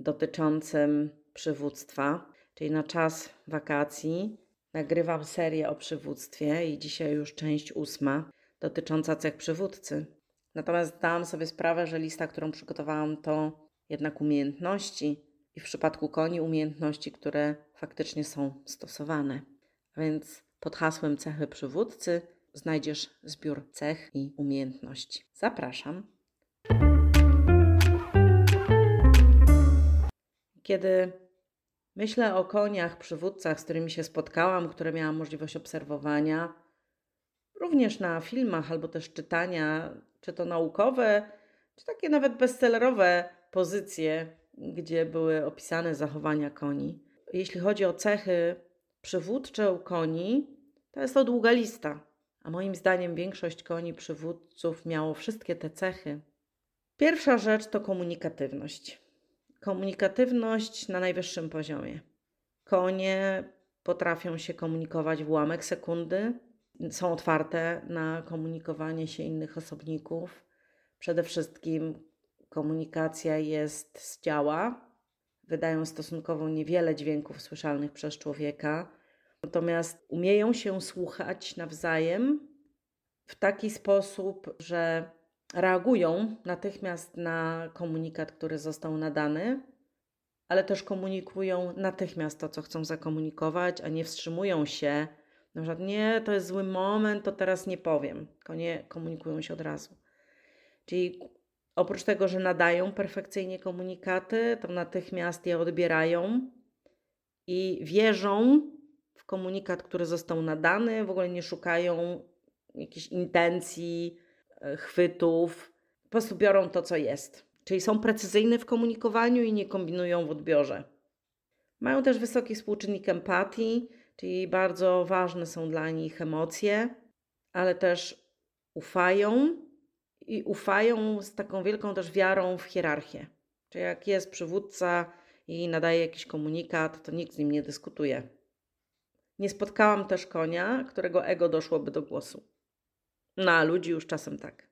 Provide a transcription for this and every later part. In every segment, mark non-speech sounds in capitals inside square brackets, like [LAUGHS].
dotyczącym przywództwa, czyli na czas wakacji. Nagrywam serię o przywództwie i dzisiaj już część ósma dotycząca cech przywódcy. Natomiast zdałam sobie sprawę, że lista, którą przygotowałam, to jednak umiejętności i w przypadku koni umiejętności, które faktycznie są stosowane. A więc pod hasłem cechy przywódcy znajdziesz zbiór cech i umiejętności. Zapraszam. Kiedy myślę o koniach, przywódcach, z którymi się spotkałam, które miałam możliwość obserwowania, również na filmach albo też czytania, czy to naukowe, czy takie nawet bestsellerowe pozycje, gdzie były opisane zachowania koni. Jeśli chodzi o cechy przywódcze u koni, to jest to długa lista. A moim zdaniem większość koni przywódców miało wszystkie te cechy. Pierwsza rzecz to komunikatywność. Komunikatywność na najwyższym poziomie. Konie potrafią się komunikować w ułamek sekundy, są otwarte na komunikowanie się innych osobników. Przede wszystkim komunikacja jest z ciała. Wydają stosunkowo niewiele dźwięków słyszalnych przez człowieka, natomiast umieją się słuchać nawzajem w taki sposób, że reagują natychmiast na komunikat, który został nadany, ale też komunikują natychmiast to, co chcą zakomunikować, a nie wstrzymują się. Na przykład, nie, to jest zły moment, to teraz nie powiem. Konie komunikują się od razu. Czyli oprócz tego, że nadają perfekcyjnie komunikaty, to natychmiast je odbierają i wierzą w komunikat, który został nadany, w ogóle nie szukają jakichś intencji, chwytów. Po prostu biorą to, co jest. Czyli są precyzyjne w komunikowaniu i nie kombinują w odbiorze. Mają też wysoki współczynnik empatii, czyli bardzo ważne są dla nich emocje, ale też ufają i ufają z taką wielką też wiarą w hierarchię. Czyli jak jest przywódca i nadaje jakiś komunikat, to nikt z nim nie dyskutuje. Nie spotkałam też konia, którego ego doszłoby do głosu. No a ludzi już czasem tak.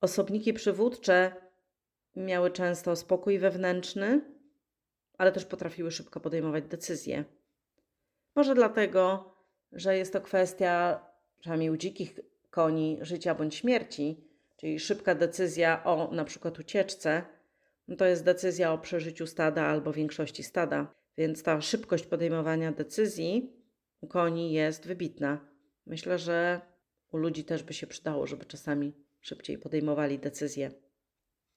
Osobniki przywódcze miały często spokój wewnętrzny, ale też potrafiły szybko podejmować decyzje. Może dlatego, że jest to kwestia, przynajmniej u dzikich koni, życia bądź śmierci, czyli szybka decyzja o na przykład ucieczce, no to jest decyzja o przeżyciu stada albo większości stada. Więc ta szybkość podejmowania decyzji u koni jest wybitna. Myślę, że u ludzi też by się przydało, żeby czasami szybciej podejmowali decyzje.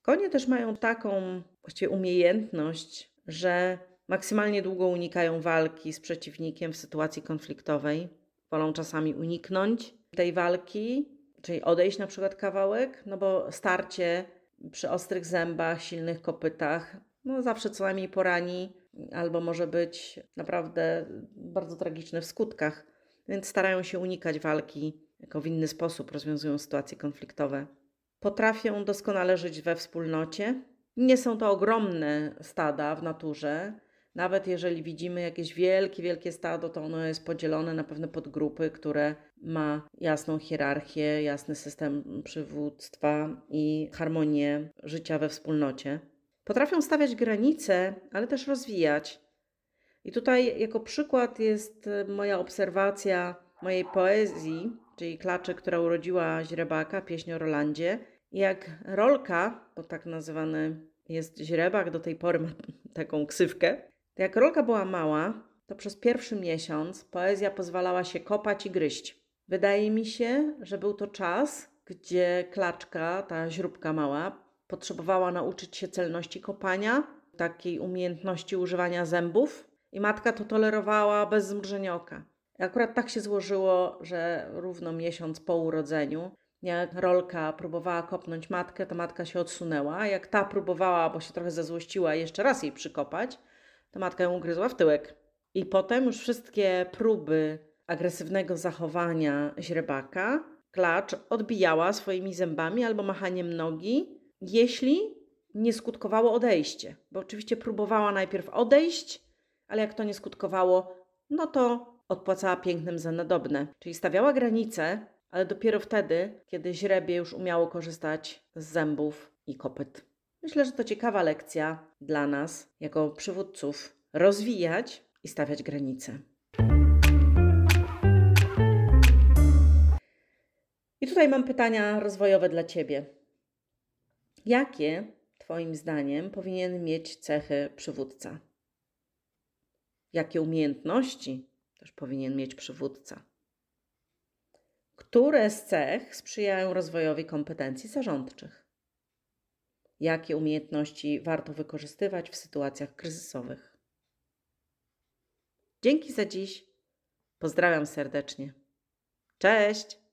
Konie też mają taką właściwie umiejętność, że maksymalnie długo unikają walki z przeciwnikiem w sytuacji konfliktowej. Wolą czasami uniknąć tej walki, czyli odejść na przykład kawałek, no bo starcie przy ostrych zębach, silnych kopytach, no zawsze co najmniej porani, albo może być naprawdę bardzo tragiczne w skutkach. Więc starają się unikać walki jako w inny sposób rozwiązują sytuacje konfliktowe. Potrafią doskonale żyć we wspólnocie. Nie są to ogromne stada w naturze. Nawet jeżeli widzimy jakieś wielkie, wielkie stado, to ono jest podzielone na pewne podgrupy, które ma jasną hierarchię, jasny system przywództwa i harmonię życia we wspólnocie. Potrafią stawiać granice, ale też rozwijać. I tutaj jako przykład jest moja obserwacja mojej poezji, czyli klaczy, która urodziła źrebaka, pieśń o Rolandzie. Jak Rolka, bo tak nazywany jest źrebak, do tej pory ma [LAUGHS] taką ksywkę, jak Rolka była mała, to przez pierwszy miesiąc poezja pozwalała się kopać i gryźć. Wydaje mi się, że był to czas, gdzie klaczka, ta źróbka mała, potrzebowała nauczyć się celności kopania, takiej umiejętności używania zębów, i matka to tolerowała bez zmrużenia oka. Akurat tak się złożyło, że równo miesiąc po urodzeniu, jak Rolka próbowała kopnąć matkę, to matka się odsunęła. Jak ta próbowała, bo się trochę zezłościła, jeszcze raz jej przykopać, to matka ją ugryzła w tyłek. I potem już wszystkie próby agresywnego zachowania źrebaka klacz odbijała swoimi zębami albo machaniem nogi, jeśli nie skutkowało odejście. Bo oczywiście próbowała najpierw odejść, ale jak to nie skutkowało, no to odpłacała pięknym za nadobne. Czyli stawiała granice, ale dopiero wtedy, kiedy źrebie już umiało korzystać z zębów i kopyt. Myślę, że to ciekawa lekcja dla nas, jako przywódców, rozwijać i stawiać granice. I tutaj mam pytania rozwojowe dla Ciebie. Jakie, Twoim zdaniem, powinien mieć cechy przywódca? Jakie umiejętności też powinien mieć przywódca? Które z cech sprzyjają rozwojowi kompetencji zarządczych? Jakie umiejętności warto wykorzystywać w sytuacjach kryzysowych? Dzięki za dziś. Pozdrawiam serdecznie. Cześć!